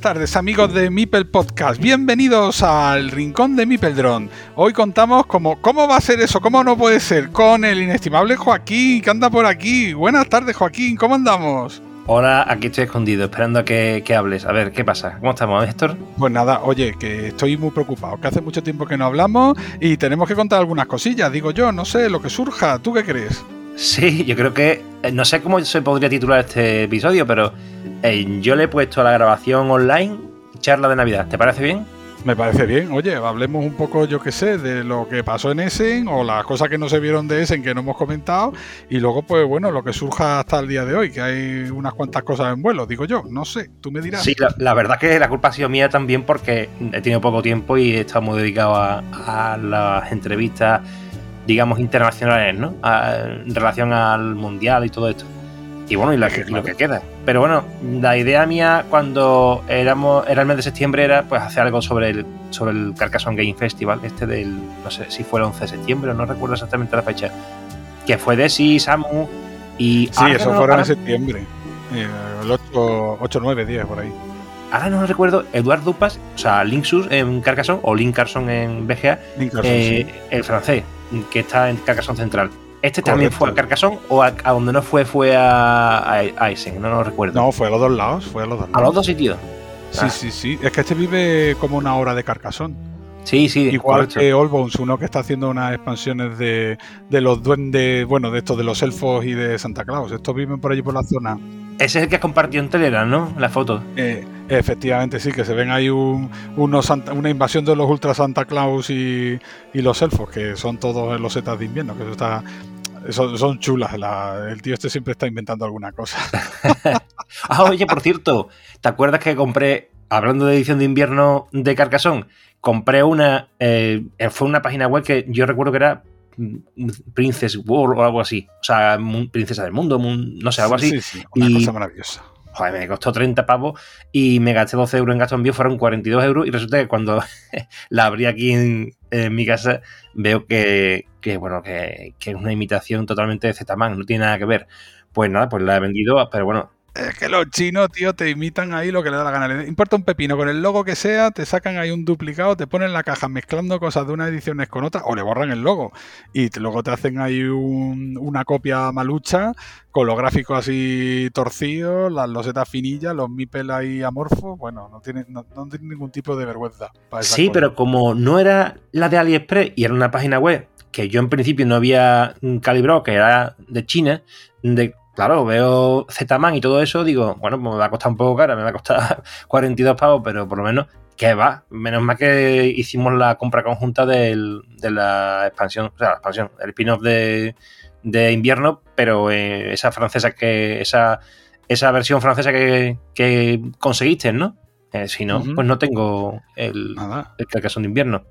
Buenas tardes amigos de Mipel Podcast, bienvenidos al Rincón de Mipeldron. Hoy contamos como, ¿cómo va a ser eso? ¿Cómo no puede ser? Con el inestimable Joaquín, que anda por aquí. Buenas tardes Joaquín, ¿cómo andamos? Hola, aquí estoy escondido, esperando a que, hables. A ver, ¿qué pasa? ¿Cómo estamos, Héctor? Pues nada, oye, que estoy muy preocupado, que hace mucho tiempo que no hablamos y tenemos que contar algunas cosillas, digo yo, no sé, lo que surja. ¿Tú qué crees? Sí, yo creo que. Eh, no sé cómo se podría titular este episodio, pero eh, yo le he puesto a la grabación online charla de Navidad. ¿Te parece bien? Me parece bien. Oye, hablemos un poco, yo qué sé, de lo que pasó en Essen o las cosas que no se vieron de Essen que no hemos comentado. Y luego, pues bueno, lo que surja hasta el día de hoy, que hay unas cuantas cosas en vuelo, digo yo. No sé, tú me dirás. Sí, la, verdad que la culpa ha sido mía también porque he tenido poco tiempo y he estado muy dedicado a las entrevistas digamos, internacionales, ¿no? en relación al mundial y todo esto. Y bueno, y, lo que queda. Pero bueno, la idea mía cuando éramos, era el mes de septiembre era pues hacer algo sobre el, sobre el Carcassonne Game Festival, este del, no sé si fue el 11 de septiembre, no recuerdo exactamente la fecha, que fue de sí, Samu y... Sí, eso fueron en septiembre, eh, el 8, 8, 9, 10 por ahí ahora no recuerdo, Eduard Dupas, o sea, Linksus en Carcassonne o Link en BGA, eh, el francés, que está en Carcassonne Central. ¿Este también fue a Carcassonne o a, donde no fue fue a, Eisen? No lo recuerdo. No, fue a los dos lados, fue a los dos lados. A los dos sitios. Sí, ah. sí, sí. Es que este vive como una hora de Carcassonne. Sí, sí. Igual que Allbones, uno que está haciendo unas expansiones de, de los duendes, bueno, de estos de los elfos y de Santa Claus. Estos viven por allí por la zona. Ese es el que has compartido en Telegram, ¿no? La foto. Eh, efectivamente, sí, que se ven ahí un, una invasión de los Ultra Santa Claus y, los elfos, que son todos los setas de invierno, que eso está. Son, chulas, el tío este siempre está inventando alguna cosa. ah, oye, por cierto, ¿te acuerdas que compré, hablando de edición de invierno de Carcassonne, compré una, eh, fue una página web que yo recuerdo que era Princess World o algo así. O sea, Princesa del Mundo, no sé, algo así. Sí, sí, una cosa maravillosa. Joder, me costó 30 pavos y me gasté 12 euros en gasto envío, fueron 42 euros y resulta que cuando la abrí aquí en, mi casa veo que, bueno, que, que, es una imitación totalmente de Z-Man, no tiene nada que ver. Pues nada, pues la he vendido, pero bueno, es que los chinos, tío, te imitan ahí lo que le da la gana. Importa un pepino con el logo que sea, te sacan ahí un duplicado, te ponen la caja mezclando cosas de una edición con otra o le borran el logo. Y luego te hacen ahí una copia malucha con los gráficos así torcidos, las losetas finillas, los mipel ahí amorfos. Bueno, no tiene, no, ningún tipo de vergüenza. sí, pero como no era la de AliExpress y era una página web que yo en principio no había calibrado, que era de China, de claro, veo Z-Man y todo eso, digo, bueno, pues me va a costar un poco cara, me va a costar 42 pavos, pero por lo menos, ¿qué va? Menos mal que hicimos la compra conjunta de la expansión, o sea, la expansión, el spin-off de, invierno, pero eh, esa francesa que, esa, esa versión francesa que, conseguiste, ¿no? Eh, si no, pues no tengo el, el Carcassonne de invierno.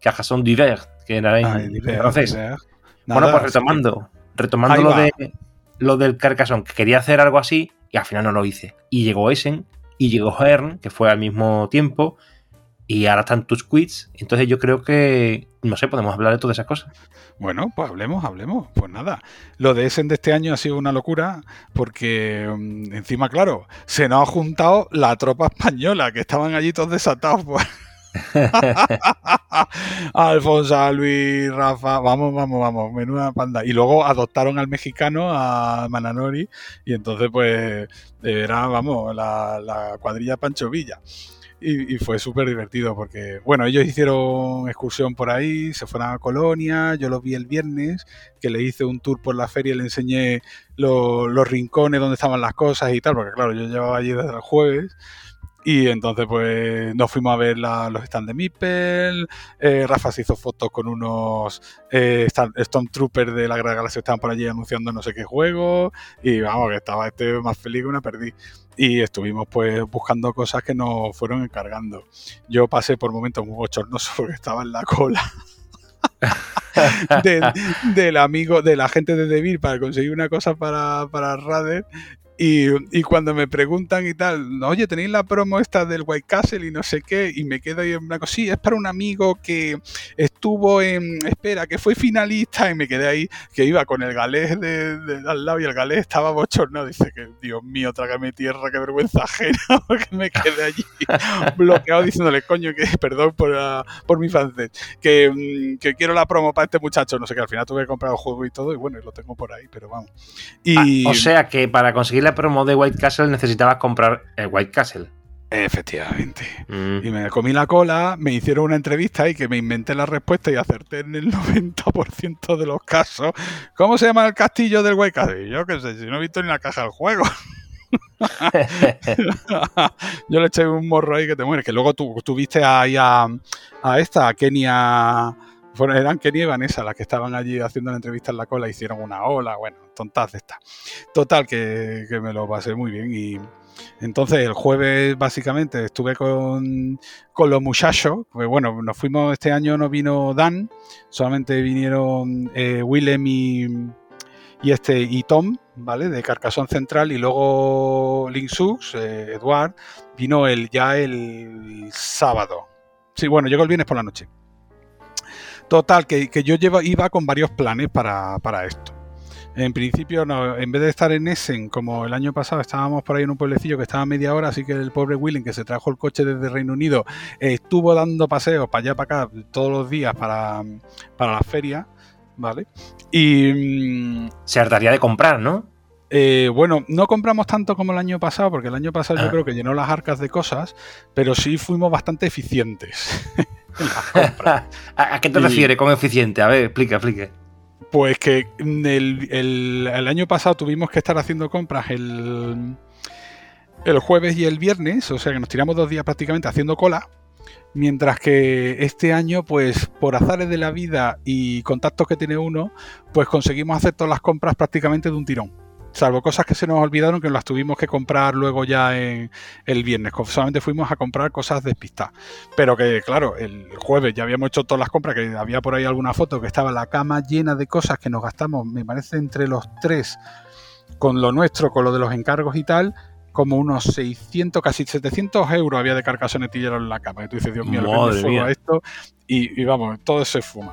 Carcassonne d'hiver, que era en, francés. Bueno, pues retomando, retomando lo de lo del Carcassonne, que quería hacer algo así y al final no lo hice. Y llegó Essen y llegó Hern, que fue al mismo tiempo, y ahora están tus quits. Entonces yo creo que, no sé, podemos hablar de todas esas cosas. Bueno, pues hablemos, hablemos. Pues nada, lo de Essen de este año ha sido una locura porque mm, encima, claro, se nos ha juntado la tropa española, que estaban allí todos desatados. Pues. Alfonso, Luis, Rafa, vamos, vamos, vamos, menuda panda. Y luego adoptaron al mexicano, a Mananori, y entonces pues era, vamos, la, cuadrilla Pancho Villa. Y, fue súper divertido porque, bueno, ellos hicieron excursión por ahí, se fueron a Colonia, yo los vi el viernes, que le hice un tour por la feria le enseñé los rincones donde estaban las cosas y tal, porque claro, yo llevaba allí desde el jueves. Y entonces, pues, nos fuimos a ver los stands de Mipel. Eh, Rafa se hizo fotos con unos eh, Stormtroopers de la Gran Galaxia que estaban por allí anunciando no sé qué juego. Y vamos, que estaba este más feliz que una perdí. Y estuvimos, pues, buscando cosas que nos fueron encargando. Yo pasé por momentos muy bochornosos porque estaba en la cola. del, amigo, de la gente de Devir para conseguir una cosa para, para Y, cuando me preguntan y tal, oye, ¿tenéis la promo esta del White Castle y no sé qué? Y me quedo ahí en blanco, sí, es para un amigo que estuvo en, espera, que fue finalista y me quedé ahí, que iba con el galés de, al lado y el galés estaba bochornado. Dice que, Dios mío, trágame tierra, qué vergüenza ajena, porque me quedé allí bloqueado diciéndole, coño, que perdón por, ah, por mi francés, que, mm, que, quiero la promo para este muchacho, no sé qué, al final tuve que comprar el juego y todo, y bueno, lo tengo por ahí, pero vamos. Y, ah, o sea que para conseguir la promo de White Castle necesitabas comprar el White Castle. Efectivamente. Mm. Y me comí la cola, me hicieron una entrevista y que me inventé la respuesta y acerté en el 90% de los casos. ¿Cómo se llama el castillo del White Castle? yo qué sé, si no he visto ni la caja del juego. yo le eché un morro ahí que te mueres. Que luego tú, tuviste ahí a, a esta, a Kenia bueno, eran Kenny y Vanessa las que estaban allí haciendo la entrevista en la cola, hicieron una ola, bueno, tontas de esta. Total, que, me lo pasé muy bien y entonces el jueves básicamente estuve con, los muchachos, pues bueno, nos fuimos, este año no vino Dan, solamente vinieron eh, Willem y, este, y Tom, ¿vale? De Carcasón Central y luego Link Sux, eh, Eduard, vino el, ya el sábado. Sí, bueno, llegó el viernes por la noche. Total, que, yo iba con varios planes para, esto. En principio, en vez de estar en Essen, como el año pasado, estábamos por ahí en un pueblecillo que estaba media hora, así que el pobre Willing, que se trajo el coche desde Reino Unido, estuvo dando paseos para allá, para acá, todos los días para, la feria, ¿vale? Y... Mm, se hartaría de comprar, ¿no? Eh, bueno, no compramos tanto como el año pasado, porque el año pasado yo ah. creo que llenó las arcas de cosas, pero sí fuimos bastante eficientes. ¿A qué te refieres con eficiente? A ver, explica, explique. Pues que el, año pasado tuvimos que estar haciendo compras el, el jueves y el viernes, o sea que nos tiramos dos días prácticamente haciendo cola. Mientras que este año, pues por azares de la vida y contactos que tiene uno, pues conseguimos hacer todas las compras prácticamente de un tirón salvo cosas que se nos olvidaron que las tuvimos que comprar luego ya en el viernes. Solamente fuimos a comprar cosas despistadas. Pero que, claro, el jueves ya habíamos hecho todas las compras, que había por ahí alguna foto que estaba la cama llena de cosas que nos gastamos, me parece, entre los tres, con lo nuestro, con lo de los encargos y tal, como unos 600, casi 700 euros había de carcasonetillero en la cama. Y tú dices, Dios mío, lo que me esto. Y, y, vamos, todo se fuma.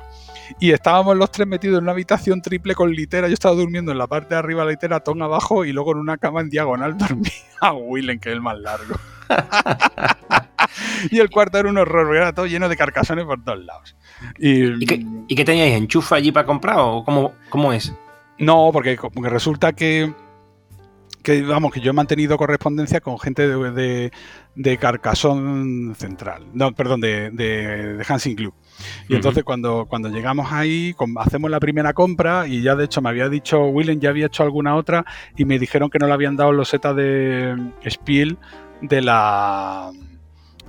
Y estábamos los tres metidos en una habitación triple con litera. Yo estaba durmiendo en la parte de arriba de la litera, Tom abajo, y luego en una cama en diagonal dormía Willen, que es el más largo. y el cuarto era un horror, era todo lleno de carcasones por todos lados. ¿Y, qué, teníais? ¿Enchufa allí para comprar o cómo, cómo es? No, porque resulta que que vamos, que yo he mantenido correspondencia con gente de, de, Carcasón Central, no, perdón, de, de, Hansing Club. Y entonces cuando, cuando llegamos ahí, hacemos la primera compra y ya de hecho me había dicho, Willem ya había hecho alguna otra y me dijeron que no le habían dado los setas de Spiel de la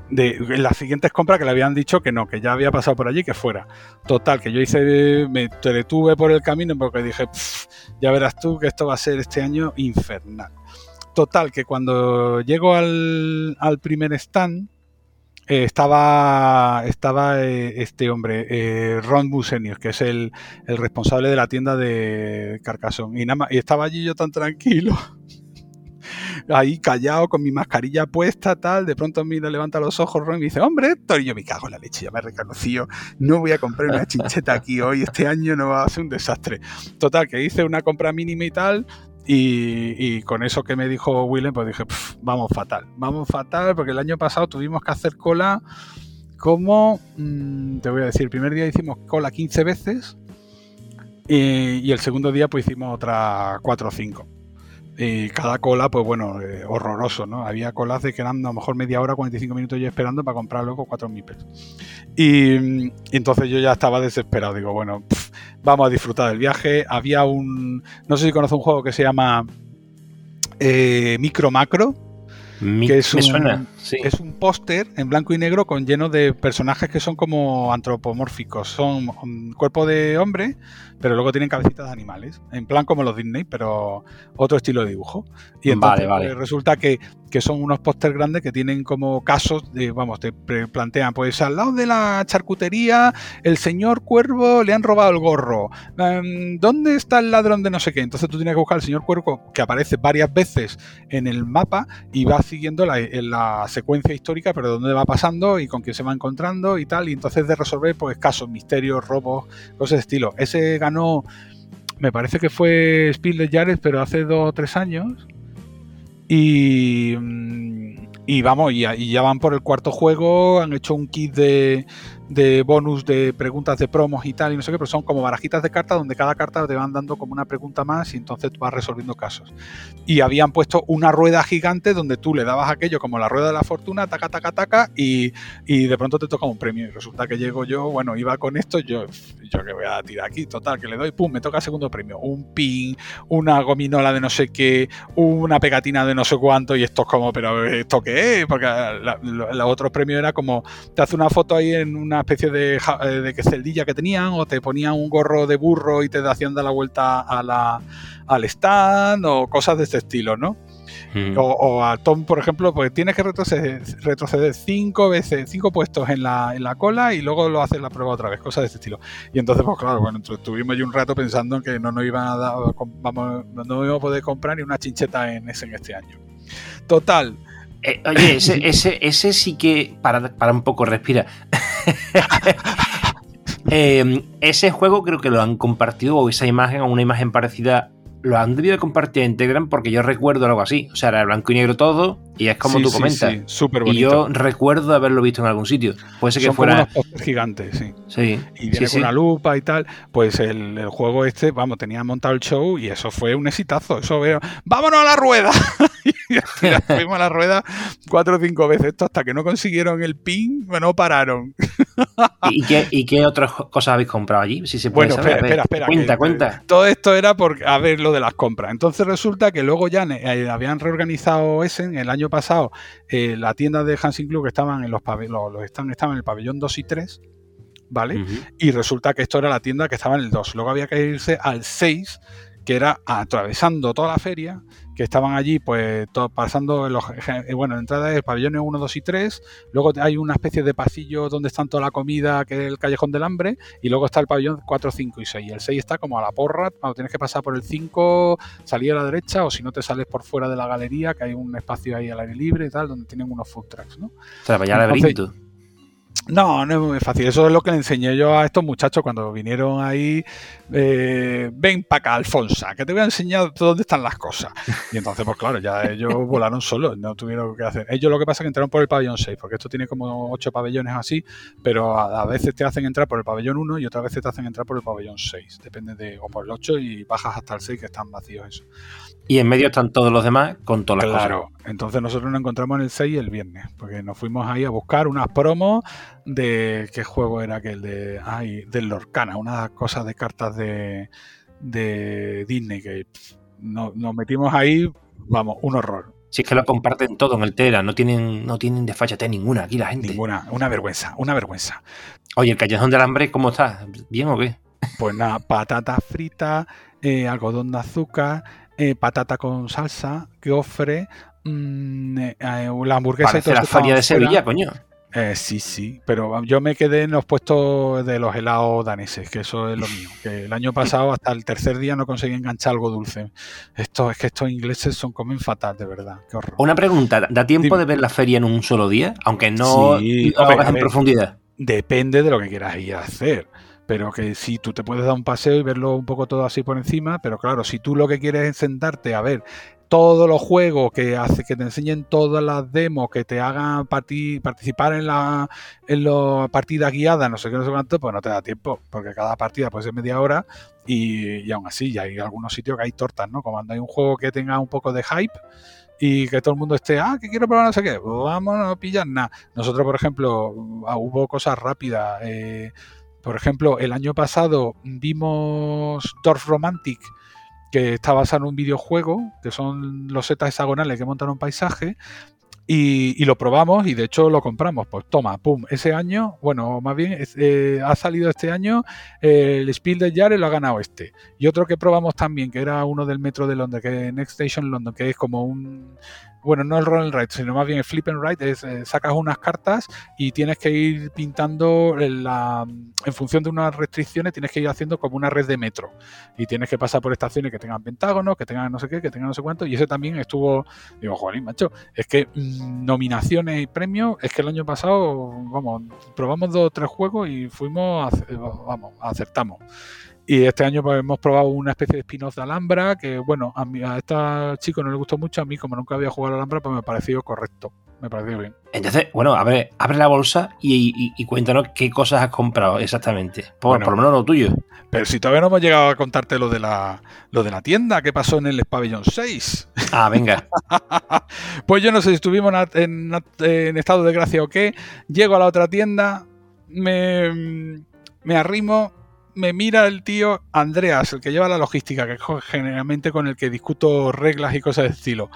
de las siguientes compras que le habían dicho que no, que ya había pasado por allí, que fuera. Total, que yo hice, me detuve por el camino porque dije, ya verás tú que esto va a ser este año infernal. Total, que cuando llego al, primer stand, eh, estaba, estaba eh, este hombre, eh, Ron Busenius, que es el, el, responsable de la tienda de Carcassonne. Y, nada y estaba allí yo tan tranquilo ahí callado con mi mascarilla puesta, tal, de pronto mira, levanta los ojos, Ron, y dice, hombre, Héctor, yo me cago en la leche, ya me reconocido, no voy a comprar una chincheta aquí hoy, este año no va a ser un desastre. Total, que hice una compra mínima y tal, y, con eso que me dijo Willem, pues dije, vamos fatal, vamos fatal, porque el año pasado tuvimos que hacer cola como, mm, te voy a decir, el primer día hicimos cola 15 veces y, el segundo día pues hicimos otras 4 o 5. Y cada cola, pues bueno, eh, horroroso, ¿no? Había colas de que eran a lo mejor media hora, 45 minutos yo esperando para comprar luego 4.000 pesos. Y, entonces yo ya estaba desesperado. Digo, bueno, vamos a disfrutar del viaje. Había un. No sé si conoce un juego que se llama eh, Micro Macro que es un, es un póster en blanco y negro con lleno de personajes que son como antropomórficos. Son un cuerpo de hombre, pero luego tienen cabecitas de animales. En plan como los Disney, pero otro estilo de dibujo. Y entonces pues, resulta que que son unos póster grandes que tienen como casos de, vamos, te plantean, pues al lado de la charcutería, el señor cuervo le han robado el gorro. Em, ¿Dónde está el ladrón de no sé qué? Entonces tú tienes que buscar al señor cuervo que aparece varias veces en el mapa y va siguiendo la, la secuencia histórica, pero dónde va pasando y con quién se va encontrando y tal. Y entonces de resolver, pues, casos, misterios, robos, cosas de estilo. Ese ganó me parece que fue Spiel Jared, pero hace dos o tres años. Y, mm, y vamos, y, ya van por el cuarto juego, han hecho un kit de, de bonus de preguntas de promos y tal, y no sé qué, pero son como barajitas de cartas donde cada carta te van dando como una pregunta más y entonces vas resolviendo casos. Y habían puesto una rueda gigante donde tú le dabas aquello como la rueda de la fortuna, taca, taca, taca, y, y de pronto te toca un premio. Y resulta que llego yo, bueno, iba con esto, yo, yo que voy a tirar aquí, total, que le doy, pum, me toca el segundo premio. Un pin, una gominola de no sé qué, una pegatina de no sé cuánto, y esto es como, pero ¿esto qué? Porque el otro premio era como, te hace una foto ahí en una especie de, eh, de celdilla que tenían, o te ponían un gorro de burro y te hacían dar la vuelta a la, al stand, o cosas de este estilo, ¿no? Mm. O, a Tom, por ejemplo, pues tienes que retroceder, retroceder cinco veces, cinco puestos en la, en la cola y luego lo haces la prueba otra vez, cosas de este estilo. Y entonces, pues claro, bueno, estuvimos ya un rato pensando en que no nos iban a dar, vamos, no íbamos a poder comprar ni una chincheta en ese en este año. Total, eh, oye, ese, ese, ese, sí que. Para, para un poco, respira. Em, ese juego creo que lo han compartido, o esa imagen, o una imagen parecida, lo han debido de compartir en Telegram porque yo recuerdo algo así. O sea, era blanco y negro todo, y es como tú comentas. Sí, súper bonito. Y yo recuerdo haberlo visto en algún sitio. Puede ser que fuera. Como unos gigantes, sí. Sí. Y viene con una lupa y tal. Pues el, el, juego este, vamos, tenía montado el show y eso fue un exitazo. Eso veo. ¡Vámonos a la rueda! y fuimos a la rueda cuatro o cinco veces esto hasta que no consiguieron el pin, bueno, pararon. ¿Y qué, ¿Y qué otras cosas habéis comprado allí? Si se puede bueno, espera, espera, Cuenta, cuenta. Todo esto era por a ver lo de las compras. Entonces resulta que luego ya eh, habían reorganizado Essen el año pasado eh, la tienda de Hansing Club que estaban en los, los, los estaban, estaban en el pabellón 2 y 3. ¿Vale? Y resulta que esto era la tienda que estaba en el 2. Luego había que irse al 6, que era atravesando toda la feria, que estaban allí, pues pasando, los, eh, bueno, la entrada es pabellones 1, 2 y 3, luego hay una especie de pasillo donde están toda la comida, que es el callejón del hambre, y luego está el pabellón 4, 5 y 6. El 6 está como a la porra, cuando tienes que pasar por el 5, salir a la derecha, o si no te sales por fuera de la galería, que hay un espacio ahí al aire libre y tal, donde tienen unos food trucks, ¿no? O sea, vaya laberinto. No, no es muy fácil. Eso es lo que le enseñé yo a estos muchachos cuando vinieron ahí. Eh, ven para acá, Alfonso, que te voy a enseñar dónde están las cosas. Y entonces, pues claro, ya ellos volaron solos, no tuvieron que hacer. Ellos lo que pasa es que entraron por el pabellón 6, porque esto tiene como ocho pabellones así, pero a, veces te hacen entrar por el pabellón 1 y otras veces te hacen entrar por el pabellón 6. Depende de, o por el 8 y bajas hasta el 6 que están vacíos eso. Y en medio están todos los demás con todas las claro. Entonces nosotros nos encontramos en el 6 el viernes, porque nos fuimos ahí a buscar unas promos de qué juego era aquel de ay, del Lorcana, unas cosas de cartas de, de Disney que nos, metimos ahí, vamos, un horror. Si es que lo comparten todo en el Tera, no tienen, no tienen desfachate ninguna aquí la gente. Ninguna, una vergüenza, una vergüenza. Oye, el callejón del hambre, ¿cómo está? ¿Bien o qué? Pues nada, patata frita, eh, algodón de azúcar, eh, patata con salsa, que ofre mm, eh, la hamburguesa. Parece la feria de Sevilla, coño. Eh, sí, sí, pero yo me quedé en los puestos de los helados daneses, que eso es lo mío. Que el año pasado, hasta el tercer día, no conseguí enganchar algo dulce. Esto es que estos ingleses son comen fatal, de verdad. Qué horror. Una pregunta: ¿da tiempo de ver la feria en un solo día? Aunque no sí, en profundidad. Depende de lo que quieras ir a hacer pero que si tú te puedes dar un paseo y verlo un poco todo así por encima, pero claro, si tú lo que quieres es sentarte a ver todos los juegos que hace que te enseñen todas las demos que te hagan participar en la en las partidas guiadas no sé qué no sé cuánto pues no te da tiempo porque cada partida puede ser media hora y, y aún así ya hay algunos sitios que hay tortas no como cuando hay un juego que tenga un poco de hype y que todo el mundo esté, ah, que quiero probar no sé qué, pues vamos a pillar nada. Nosotros, por ejemplo, hubo cosas rápidas. Eh, por ejemplo, el año pasado vimos Dorf Romantic, que está basado en un videojuego, que son los setas hexagonales que montan un paisaje, y, lo probamos y de hecho lo compramos. Pues toma, pum, ese año, bueno, más bien eh, ha salido este año el Spiel de Yare lo ha ganado este. Y otro que probamos también, que era uno del metro de Londres, que es Next Station London, que es como un bueno, no el roll and write, sino más bien el flip and write, es eh, sacas unas cartas y tienes que ir pintando en, la, en función de unas restricciones, tienes que ir haciendo como una red de metro y tienes que pasar por estaciones que tengan pentágonos, que tengan no sé qué, que tengan no sé cuánto y ese también estuvo, digo, joder, macho, es que mm, nominaciones y premios, es que el año pasado, vamos, probamos dos o tres juegos y fuimos, vamos, acertamos. Y este año pues, hemos probado una especie de spin-off de Alhambra, que bueno, a, mí, a este chico no le gustó mucho, a mí como nunca había jugado a Alhambra, pues me pareció correcto, me pareció bien. Entonces, bueno, abre, abre la bolsa y, cuéntanos qué cosas has comprado exactamente, por, por, lo menos lo tuyo. Pero si todavía no hemos llegado a contarte lo de la, lo de la tienda, qué pasó en el Pavillon 6. Ah, venga. pues yo no sé si estuvimos en, en estado de gracia o qué, llego a la otra tienda, me, me arrimo me mira el tío Andreas, el que lleva la logística, que es generalmente con el que discuto reglas y cosas de estilo.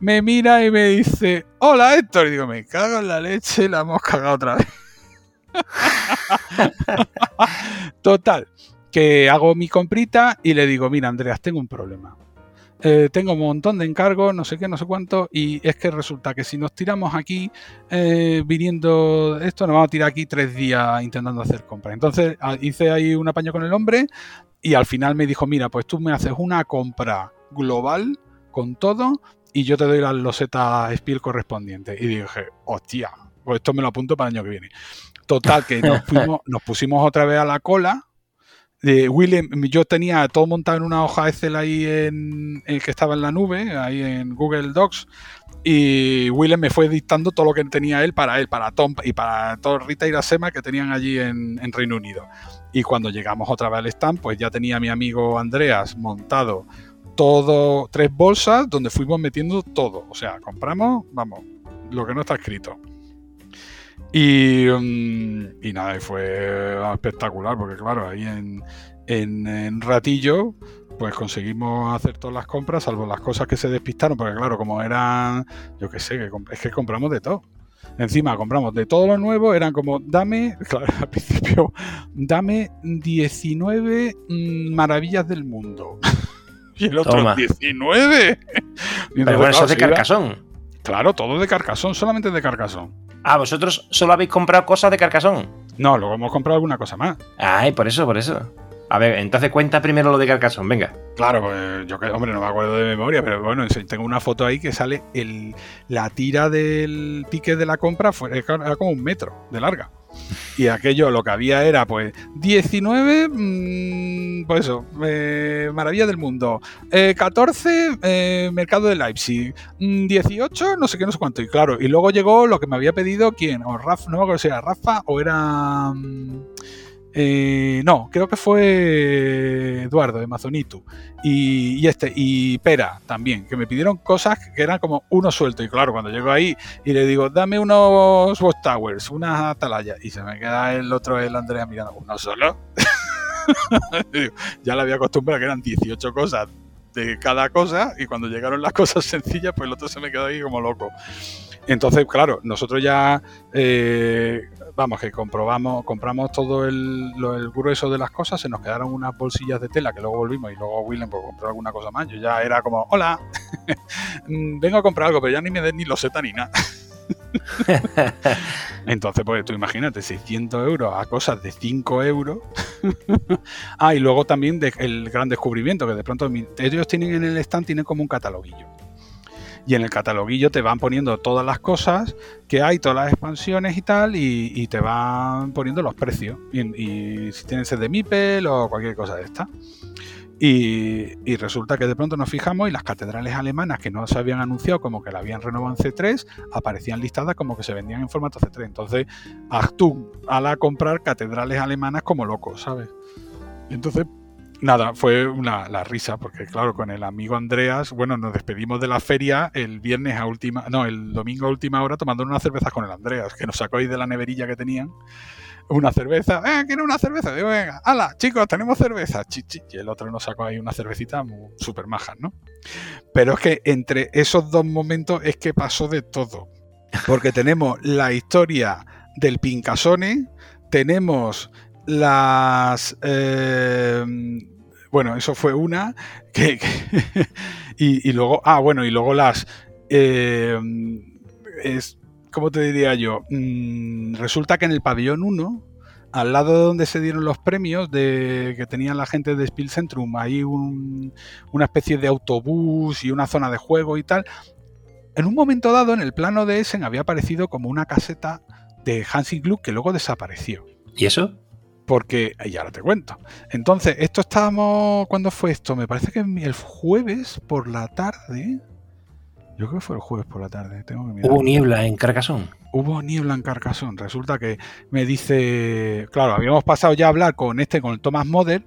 Me mira y me dice, hola Héctor. Y digo, me cago en la leche, la hemos cagado otra vez. Total, que hago mi comprita y le digo, mira Andreas, tengo un problema. Eh, tengo un montón de encargos, no sé qué, no sé cuánto, y es que resulta que si nos tiramos aquí eh, viniendo esto, nos vamos a tirar aquí tres días intentando hacer compras. Entonces ah, hice ahí un apaño con el hombre y al final me dijo, mira, pues tú me haces una compra global con todo y yo te doy las losetas Spiel correspondientes. Y dije, hostia, pues esto me lo apunto para el año que viene. Total, que nos, fuimos, nos pusimos otra vez a la cola William, yo tenía todo montado en una hoja Excel ahí en, que estaba en la nube, ahí en Google Docs, y Willem me fue dictando todo lo que tenía él para él, para Tom y para todo Rita y la Sema que tenían allí en, Reino Unido. Y cuando llegamos otra vez al stand, pues ya tenía mi amigo Andreas montado todo, tres bolsas donde fuimos metiendo todo. O sea, compramos, vamos, lo que no está escrito. Y, mm, y nada, fue espectacular, porque claro, ahí en, en, ratillo, pues conseguimos hacer todas las compras, salvo las cosas que se despistaron, porque claro, como eran, yo qué sé, es que compramos de todo. Encima compramos de todo lo nuevo, eran como, dame, claro, al principio, dame 19 mm, maravillas del mundo. y el otro, 19. Pero bueno, eso es de carcasón. Claro, todo de carcasón, solamente de carcasón. Ah, ¿vosotros solo habéis comprado cosas de Carcasón? No, luego hemos comprado alguna cosa más. Ay, por eso, por eso. A ver, entonces cuenta primero lo de Carcasón, venga. Claro, pues yo que, hombre, no me acuerdo de memoria, pero bueno, tengo una foto ahí que sale el, la tira del ticket de la compra, fue, era como un metro de larga. Y aquello lo que había era pues 19, mm, pues eso, eh, Maravilla del Mundo, 14, eh, eh, Mercado de Leipzig, 18, mm, no sé qué, no sé cuánto. Y claro, y luego llegó lo que me había pedido, ¿quién? O Rafa, no me acuerdo si era Rafa o era... Mm, eh, no, creo que fue Eduardo de Mazonitu y, este y Pera también, que me pidieron cosas que eran como uno suelto. Y claro, cuando llego ahí y le digo, dame unos Watchtowers, unas atalayas, y se me queda el otro, el Andrea, mirando, ¿uno solo? ya le había acostumbrado que eran 18 cosas de cada cosa, y cuando llegaron las cosas sencillas, pues el otro se me quedó ahí como loco. Entonces, claro, nosotros ya eh, vamos, que comprobamos, compramos todo el, grueso de las cosas, se nos quedaron unas bolsillas de tela que luego volvimos y luego Willem pues, compró alguna cosa más. Yo ya era como, hola, mm, vengo a comprar algo, pero ya ni me den ni loseta ni nada. Entonces, pues tú imagínate, 600 euros a cosas de 5 euros. ah, y luego también el gran descubrimiento, que de pronto ellos tienen en el stand, tienen como un cataloguillo y en el cataloguillo te van poniendo todas las cosas que hay, todas las expansiones y tal, y, te van poniendo los precios. Y, si tienes el de Mipel o cualquier cosa de esta. Y, resulta que de pronto nos fijamos y las catedrales alemanas que no se habían anunciado como que la habían renovado en C3 aparecían listadas como que se vendían en formato C3. Entonces, tú a la comprar catedrales alemanas como locos, ¿sabes? entonces nada, fue una, la risa, porque claro, con el amigo Andreas, bueno, nos despedimos de la feria el viernes a última, no, el domingo a última hora tomando unas cervezas con el Andreas, que nos sacó ahí de la neverilla que tenían una cerveza, ¡eh, quiero una cerveza! Digo, venga, ¡hala, chicos, tenemos cerveza! Chichi. Y el otro nos sacó ahí una cervecita súper maja, ¿no? Pero es que entre esos dos momentos es que pasó de todo. Porque tenemos la historia del Pincasone, tenemos las... eh, bueno, eso fue una. Que, y luego... Ah, bueno, y luego las... eh, es, ¿Cómo te diría yo? Mm, resulta que en el pabellón 1, al lado de donde se dieron los premios de que tenían la gente de Spiel Centrum, hay un- una especie de autobús y una zona de juego y tal. En un momento dado, en el plano de Essen había aparecido como una caseta de Hansi Gluck que luego desapareció. ¿Y eso? Porque, y ahora te cuento. Entonces, esto estábamos. ¿Cuándo fue esto? Me parece que el jueves por la tarde. Yo creo que fue el jueves por la tarde. Tengo que mirar. Hubo niebla en Carcassonne. Hubo niebla en Carcassonne. Resulta que me dice. Claro, habíamos pasado ya a hablar con este, con el Thomas Moder.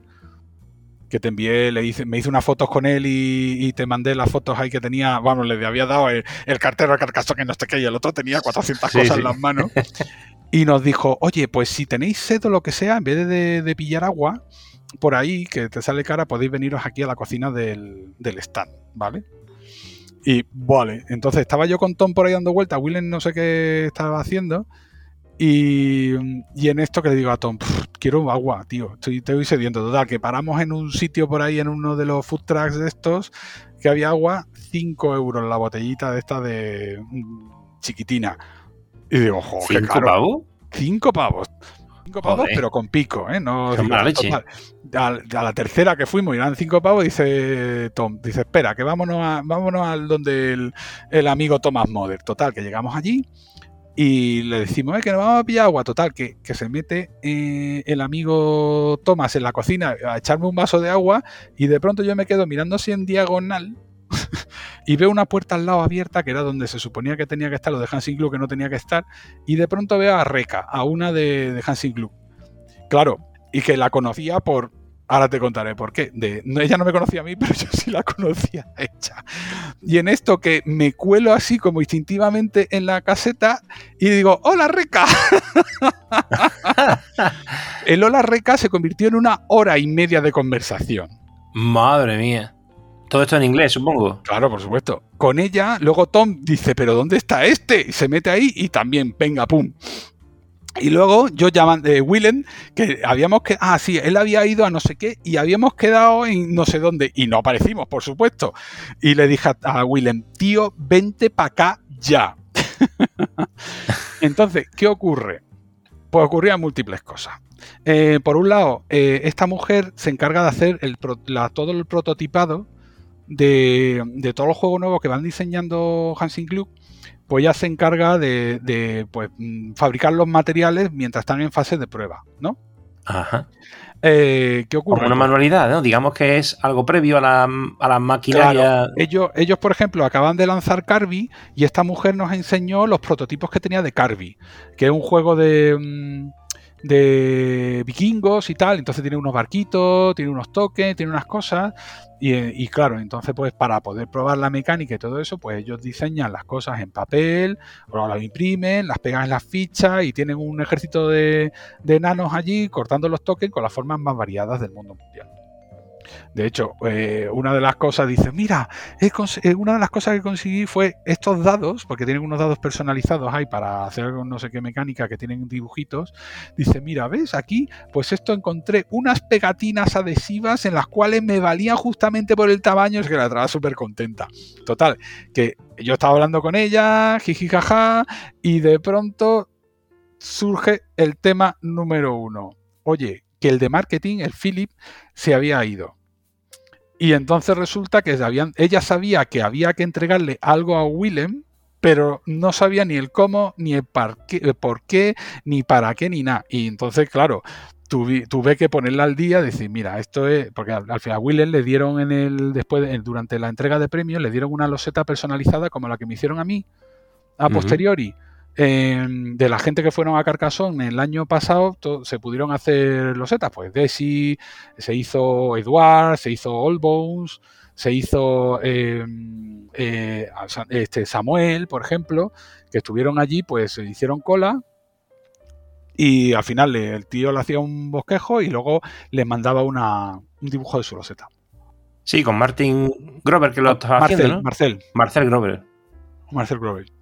Que te envié, le hice, me hice unas fotos con él y, y te mandé las fotos ahí que tenía. Vamos, le había dado el, el cartero a Carcassonne, que no sé qué, y el otro tenía 400 Sí, cosas sí. en las manos. Y nos dijo, oye, pues si tenéis sed o lo que sea, en vez de, de pillar agua por ahí, que te sale cara, podéis veniros aquí a la cocina del, del stand, ¿vale? Y vale, entonces estaba yo con Tom por ahí dando vueltas, Willem no sé qué estaba haciendo, y, y en esto que le digo a Tom, "Pff, quiero agua, tío, estoy, estoy sediento. Total, que paramos en un sitio por ahí, en uno de los food trucks de estos, que había agua, 5 euros la botellita de esta de mm, chiquitina. Y digo, jo, qué ¿Cinco pavos? Cinco pavos. Cinco pavos, Joder. pero con pico, ¿eh? No, mala leche. A, a la tercera que fuimos y eran cinco pavos, dice Tom, dice, espera, que vámonos, a, vámonos al donde el, el amigo Thomas Moder. Total, que llegamos allí y le decimos, que nos vamos a pillar agua. Total, que, que se mete eh, el amigo Thomas en la cocina a echarme un vaso de agua y de pronto yo me quedo mirando así en diagonal y veo una puerta al lado abierta que era donde se suponía que tenía que estar lo de Hansing Glue que no tenía que estar y de pronto veo a Reca, a una de, de Hansing Glue. Claro, y que la conocía por... Ahora te contaré por qué. De, no, ella no me conocía a mí, pero yo sí la conocía a ella. Y en esto que me cuelo así como instintivamente en la caseta y digo, hola Reca. El hola Reca se convirtió en una hora y media de conversación. Madre mía. Todo esto en inglés, supongo. Claro, por supuesto. Con ella, luego Tom dice, pero ¿dónde está este? Y se mete ahí y también, venga, pum. Y luego yo llaman de Willem, que habíamos que ah, sí, él había ido a no sé qué y habíamos quedado en no sé dónde y no aparecimos, por supuesto. Y le dije a, a Willem, tío, vente para acá ya. Entonces, ¿qué ocurre? Pues ocurrían múltiples cosas. Eh, por un lado, eh, esta mujer se encarga de hacer todo el prototipado de, de todos los juegos nuevos que van diseñando Hansing Club, pues ya se encarga de, de, pues, fabricar los materiales mientras están en fase de prueba, ¿no? Ajá. Eh, ¿Qué ocurre? Como una Pues, manualidad, ¿no? Digamos que es algo previo a la, a la maquinaria. Claro, ellos, ellos, por ejemplo, acaban de lanzar Carby y esta mujer nos enseñó los prototipos que tenía de Carby, que es un juego de, mm, de vikingos y tal. Entonces tiene unos barquitos, tiene unos toques, tiene unas cosas. Y, eh, y claro, entonces pues para poder probar la mecánica y todo eso, pues ellos diseñan las cosas en papel, o las imprimen, las pegan en las fichas y tienen un ejército de, de enanos allí cortando los tokens con las formas más variadas del mundo mundial. De hecho, eh, una de las cosas dice, mira, eh, una de las cosas que conseguí fue estos dados, porque tienen unos dados personalizados ahí para hacer no sé qué mecánica que tienen dibujitos. Dice, mira, ¿ves? Aquí, pues esto encontré unas pegatinas adhesivas en las cuales me valían justamente por el tamaño, es que la estaba súper contenta. Total, que yo estaba hablando con ella, jiji jaja, y de pronto surge el tema número uno. Oye, que el de marketing, el Philip, se había ido. Y entonces resulta que habían, ella sabía que había que entregarle algo a Willem, pero no sabía ni el cómo, ni el el por qué, ni para qué, ni nada. Y entonces, claro, tuve, tuve que ponerla al día, decir, mira, esto es, porque al, al final a Willem le dieron en el, después, de- durante la entrega de premios, le dieron una loseta personalizada como la que me hicieron a mí, a posteriori. Eh, de la gente que fueron a Carcassonne el año pasado se pudieron hacer losetas, pues Desi, se hizo Edward, se hizo All Bones, se hizo eh, eh, este Samuel, por ejemplo, que estuvieron allí, pues se hicieron cola y al final el tío le hacía un bosquejo y luego le mandaba una, un dibujo de su loseta. Sí, con Martin Grover que lo estaba Marcel, haciendo, ¿no? Marcel, Marcel Grover. Marcel Grover.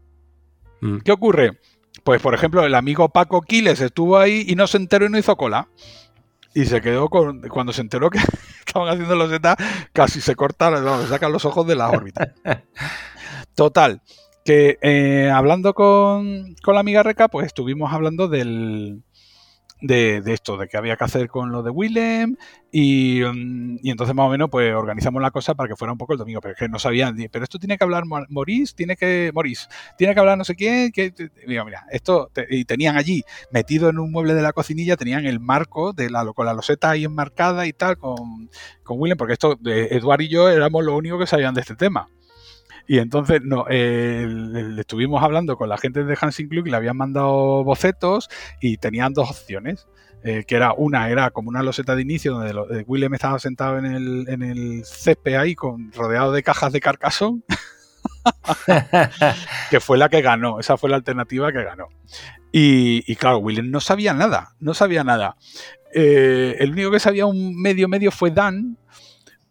Mm. ¿Qué ocurre? Pues, por ejemplo, el amigo Paco Quiles estuvo ahí y no se enteró y no hizo cola. Y se quedó con. Cuando se enteró que estaban haciendo los Z, casi se cortaron, no, se sacan los ojos de la órbita. Total, que eh, hablando con, con la amiga Reca, pues estuvimos hablando del, de, de esto, de qué había que hacer con lo de Willem y, mm, y entonces más o menos pues organizamos la cosa para que fuera un poco el domingo, pero es que no sabían, pero esto tiene que hablar Mo- Maurice, tiene que, Maurice, tiene que hablar no sé quién, que, mira, esto, y tenían allí metido en un mueble de la cocinilla, tenían el marco de la, con la loseta ahí enmarcada y tal con, con Willem, porque esto, de Eduard y yo éramos los únicos que sabían de este tema. Y entonces no, eh, el- estuvimos hablando con la gente de Hansing Club y le habían mandado bocetos y tenían dos opciones. eh, que era una, era como una loseta de inicio donde lo- eh, Willem estaba sentado en el, en el césped ahí con, rodeado de cajas de carcasón, que fue la que ganó, esa fue la alternativa que ganó. Y, y claro, Willem no sabía nada, no sabía nada. Eh, el único que sabía un medio medio fue Dan,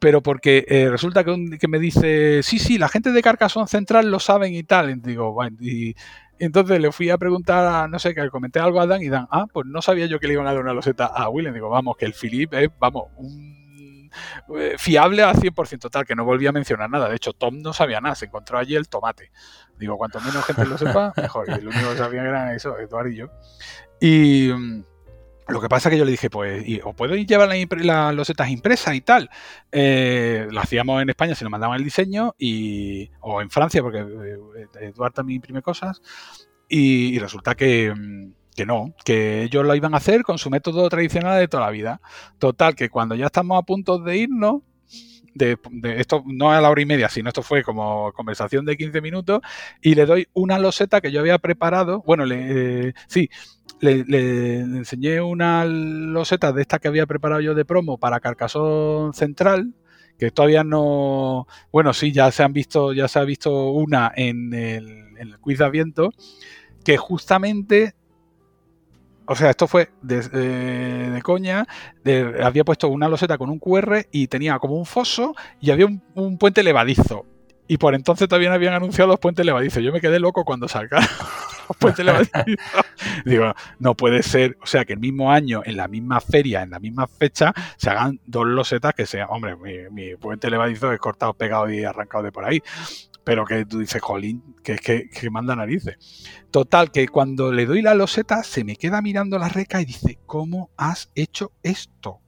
pero porque eh, resulta que, me dice, sí, sí, la gente de Carcassonne Central lo saben y tal. Y digo, bueno, y entonces le fui a preguntar a, no sé, que comenté algo a Dan y Dan, ah, pues no sabía yo que le iban a dar una loseta a Willem. Digo, vamos, que el Philip es, vamos, un eh, fiable al 100% tal, que no volví a mencionar nada. De hecho, Tom no sabía nada, se encontró allí el tomate. Digo, cuanto menos gente lo sepa, mejor. Y el único que sabía era eso, Eduardo y yo. Y... lo que pasa es que yo le dije, pues, ¿os puedo llevar las las losetas impresas y tal? Eh, lo hacíamos en España, se nos mandaban el diseño, y, o en Francia, porque eh, Eduard también imprime cosas, y, resulta que, mm, que no, que ellos lo iban a hacer con su método tradicional de toda la vida. Total, que cuando ya estamos a punto de irnos, de, esto no a la hora y media, sino esto fue como conversación de 15 minutos, y le doy una loseta que yo había preparado, bueno, eh, sí, le, enseñé una loseta de esta que había preparado yo de promo para Carcasón Central, que todavía no, bueno, sí, ya se han visto, ya se ha visto una en el, en el quiz de Aviento, que justamente o sea, esto fue de, eh, coña. había puesto una loseta con un QR y tenía como un foso y había un, un puente levadizo. Y por entonces todavía no habían anunciado los puentes levadizos. Yo me quedé loco cuando sacaron levadizos. Digo, no puede ser. O sea, que el mismo año, en la misma feria, en la misma fecha, se hagan dos losetas que sean. Hombre, mi, mi puente levadizo es cortado, pegado y arrancado de por ahí. Pero que tú dices, jolín, que es que, que manda narices. Total, que cuando le doy la loseta, se me queda mirando la reca y dice, ¿cómo has hecho esto?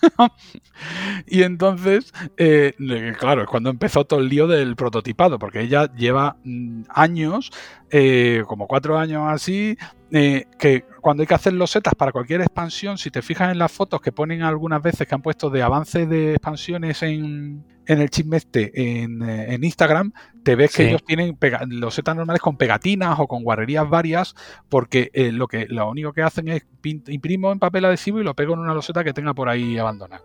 y entonces, eh, claro, es cuando empezó todo el lío del prototipado, porque ella lleva mm, años, eh, como cuatro años así, eh, que cuando hay que hacer losetas para cualquier expansión, si te fijas en las fotos que ponen algunas veces que han puesto de avance de expansiones en, en el chisme este en, eh, en Instagram, te ves que Sí. ellos tienen pega- losetas normales con pegatinas o con guarrerías varias, porque eh, lo que lo único que hacen es imprimo en papel adhesivo y lo pego en una loseta que tenga por ahí abandonada.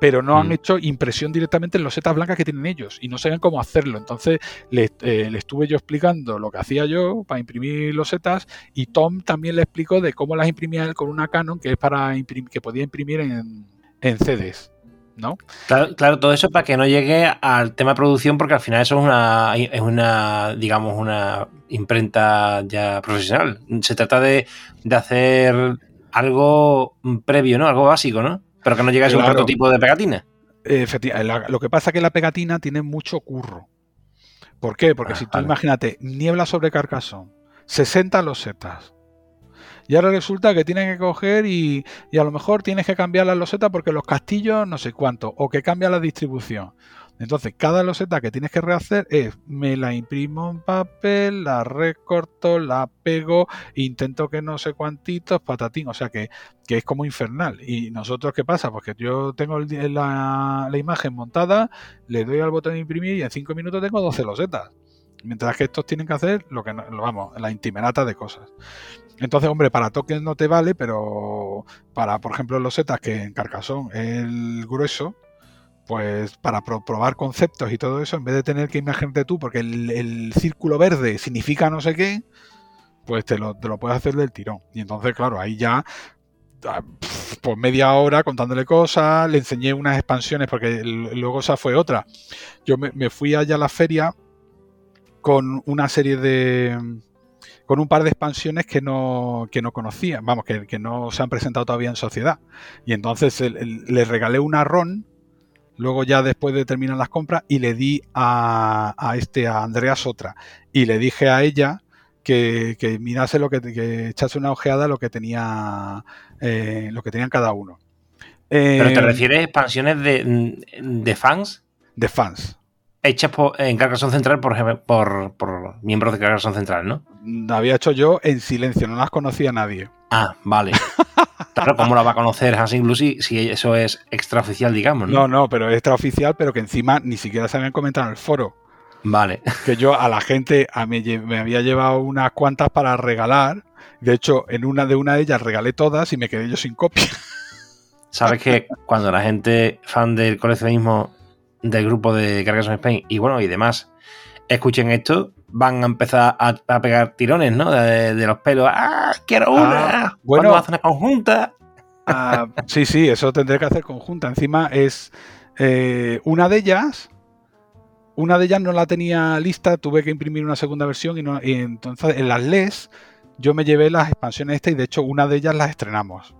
Pero no han Mm. hecho impresión directamente en losetas blancas que tienen ellos y no saben cómo hacerlo. Entonces le, eh, le estuve yo explicando lo que hacía yo para imprimir losetas y Tom también le explicó de cómo las imprimía él con una Canon que es para que podía imprimir en, en CDs. ¿No? Claro, claro, todo eso para que no llegue al tema de producción, porque al final eso es una, es una digamos, una imprenta ya profesional. Se trata de, de hacer algo previo, ¿no? Algo básico, ¿no? Pero que no llegue a ser un prototipo de pegatina. Efecti- la- lo que pasa es que la pegatina tiene mucho curro. ¿Por qué? Porque Ah, si tú vale. imagínate, niebla sobre carcasón, 60 losetas. Y ahora resulta que tienes que coger y, a lo mejor tienes que cambiar la loseta porque los castillos no sé cuánto, o que cambia la distribución. Entonces, cada loseta que tienes que rehacer es, me la imprimo en papel, la recorto, la pego, intento que no sé cuantitos, patatín. O sea que, que es como infernal. ¿Y nosotros qué pasa? Pues que yo tengo la, la imagen montada, le doy al botón de imprimir y en 5 minutos tengo 12 losetas. Mientras que estos tienen que hacer lo que vamos, la intimerata de cosas. Entonces, hombre, para tokens no te vale, pero para, por ejemplo, losetas que en Carcassonne es el grueso, pues para pro- probar conceptos y todo eso, en vez de tener que imaginarte tú, porque el, círculo verde significa no sé qué, pues te lo, te lo puedes hacer del tirón. Y entonces, claro, ahí ya ah, pues media hora contándole cosas, le enseñé unas expansiones, porque luego esa fue otra. Yo me fui allá a la feria con una serie de con un par de expansiones que no, que no conocía, vamos, que, que no se han presentado todavía en sociedad. Y entonces le regalé una RON, luego ya después de terminar las compras, y le di a, a este, a Andreas otra. Y le dije a ella que, que mirase lo que, que echase una ojeada lo que tenía eh, lo que tenían cada uno. ¿Pero te refieres a expansiones de, de fans? De fans hechas en Carcassonne Central por, por, por, miembros de Carcassonne Central, ¿no? había hecho yo en silencio, no las conocía nadie. Ah, vale. claro, ¿cómo la va a conocer Hansing Lucy si eso es extraoficial, digamos? ¿no? no, no, pero es extraoficial, pero que encima ni siquiera se habían comentado en el foro. Vale. Que yo a la gente a mí, me había llevado unas cuantas para regalar. De hecho, en una de una de ellas regalé todas y me quedé yo sin copia. Sabes que cuando la gente fan del coleccionismo del grupo de Carcassonne Spain y bueno, y demás, escuchen esto, van a empezar a, pegar tirones, ¿no? De, los pelos. ¡Ah! ¡Quiero una! Ah, bueno, hacen una conjunta? Ah, sí, sí, eso tendré que hacer conjunta. Encima es eh, una de ellas. Una de ellas no la tenía lista, tuve que imprimir una segunda versión y, no, y entonces en las LES yo me llevé las expansiones estas y de hecho una de ellas las estrenamos.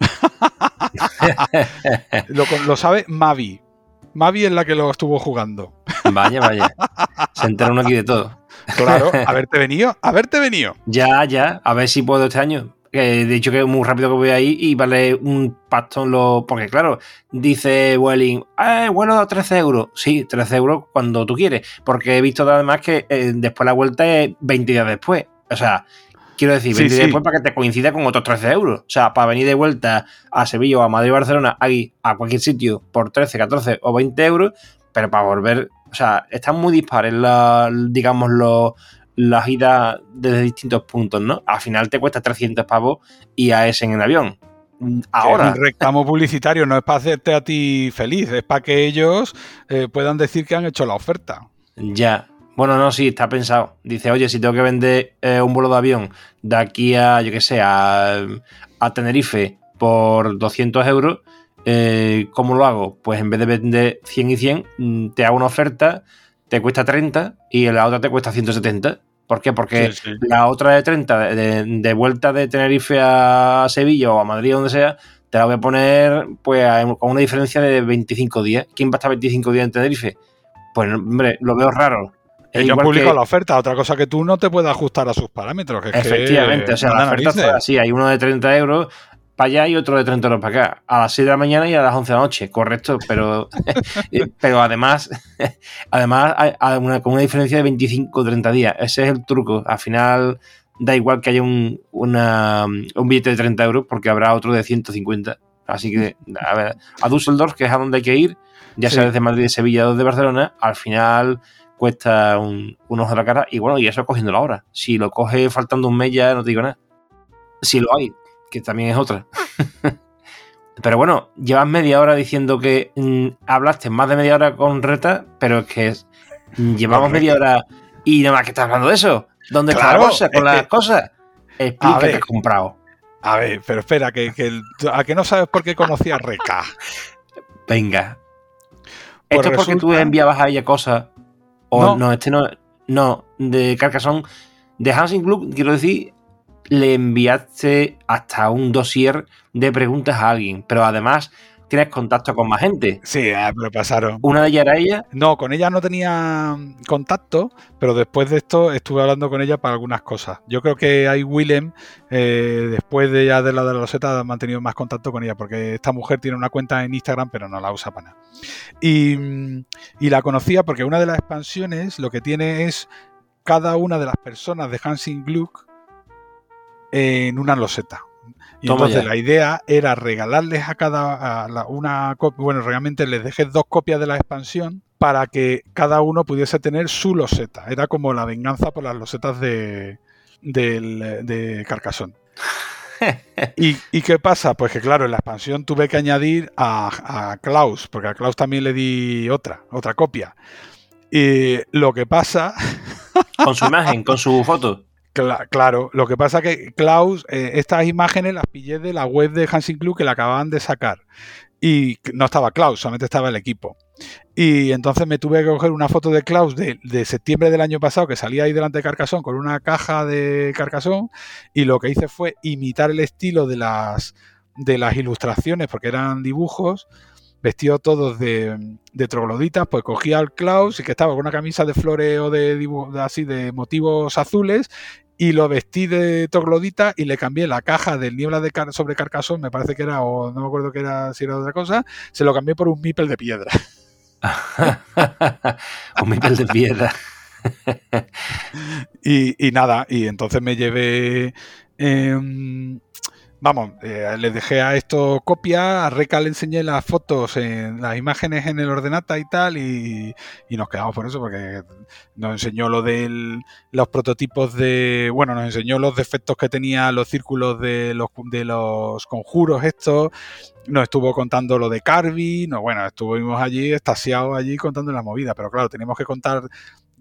lo, lo, sabe Mavi. Mavi es la que lo estuvo jugando. Vaya, vaya. Se entera uno aquí de todo. Claro, haberte venido, haberte venido. Ya, ya, a ver si puedo este año. de hecho que es muy rápido que voy ahí y vale un pastón lo. Porque claro, dice Welling, eh, bueno, 13 euros. Sí, 13 euros cuando tú quieres. Porque he visto además que eh, después la vuelta es 20 días después. O sea, quiero decir, 20 días después para que te coincida con otros 13 euros. O sea, para venir de vuelta a Sevilla o a Madrid o Barcelona, ahí, a cualquier sitio, por 13, 14 o 20 euros, pero para volver, o sea, están muy dispares, la, digamos, los las idas desde distintos puntos, ¿no? Al final te cuesta 300 pavos y a ese en el avión. Ahora. Es un reclamo publicitario no es para hacerte a ti feliz, es para que ellos eh, puedan decir que han hecho la oferta. Ya, bueno, no, sí, está pensado. Dice, oye, si tengo que vender eh, un vuelo de avión de aquí a, yo qué sé, a, Tenerife por 200 euros, eh, ¿cómo lo hago? Pues en vez de vender 100 y 100, mm, te hago una oferta, te cuesta 30 y la otra te cuesta 170. ¿Por qué? Porque la otra de 30, de, vuelta de Tenerife a Sevilla o a Madrid donde sea, te la voy a poner pues con una diferencia de 25 días. ¿Quién va a estar 25 días en Tenerife? Pues, hombre, lo veo raro. Ellos publican la oferta, otra cosa que tú no te puedes ajustar a sus parámetros. Efectivamente, o sea, la oferta fue así, hay uno de 30 euros para allá y otro de 30 euros para acá, a las 6 de la mañana y a las 11 de la noche, correcto, pero, pero además, además hay una, con una diferencia de 25 o 30 días, ese es el truco, al final da igual que haya un, un billete de 30 euros porque habrá otro de 150, así que a ver, a Düsseldorf, que es a donde hay que ir, ya sea desde Madrid, de Sevilla o de Barcelona, al final cuesta un, ojo de la cara y bueno, y eso cogiendo la hora. Si lo coge faltando un mes ya no te digo nada. Si lo hay, que también es otra. pero bueno, llevas media hora diciendo que mm, hablaste más de media hora con Reta, pero es que llevamos media hora y nada más que estás hablando de eso. ¿Dónde está la bolsa con las cosas? Explica que has comprado. A ver, pero espera, que, a que no sabes por qué conocí a Reca. Venga. Esto es porque tú enviabas a ella cosas o no. este no. No, de Carcassonne. De Hansing Club, quiero decir, le enviaste hasta un dossier de preguntas a alguien. Pero además tienes contacto con más gente. Sí, ah, pero pasaron. ¿Una de ellas era ella? No, con ella no tenía contacto, pero después de esto estuve hablando con ella para algunas cosas. Yo creo que hay Willem, eh, después de ya de la de la Roseta, ha mantenido más contacto con ella, porque esta mujer tiene una cuenta en Instagram, pero no la usa para nada. Y, y la conocía porque una de las expansiones lo que tiene es cada una de las personas de Hansing Gluck en una loseta. Y entonces la idea era regalarles a cada una copia, bueno, realmente les dejé dos copias de la expansión para que cada uno pudiese tener su loseta. Era como la venganza por las losetas de, de, Carcassonne. ¿Y, qué pasa? Pues que claro, en la expansión tuve que añadir a, a, Klaus, porque a Klaus también le di otra, otra copia. Y lo que pasa... Con su imagen, con su foto claro, lo que pasa que Klaus, eh, estas imágenes las pillé de la web de Hansing Club que la acababan de sacar. y no estaba Klaus, solamente estaba el equipo. Y entonces me tuve que coger una foto de Klaus de, septiembre del año pasado que salía ahí delante de Carcassonne con una caja de Carcassonne y lo que hice fue imitar el estilo de las, de las ilustraciones porque eran dibujos vestidos todos de, de, trogloditas, pues cogía al Klaus y que estaba con una camisa de flores o de, así de motivos azules y lo vestí de troglodita y le cambié la caja del niebla de sobre Carcassonne, me parece que era, o no me acuerdo que era, si era otra cosa, se lo cambié por un mipel de piedra. un mipel de piedra. y, nada, y entonces me llevé... Em, vamos, eh, le dejé a esto copia, a Reca le enseñé las fotos, en, las imágenes en el ordenata y tal, y, nos quedamos por eso, porque nos enseñó lo de los prototipos de, bueno, nos enseñó los defectos que tenía los círculos de los, de los conjuros estos, nos estuvo contando lo de Carby, no, bueno, estuvimos allí, estasiados allí contando la movida, pero claro, teníamos que contar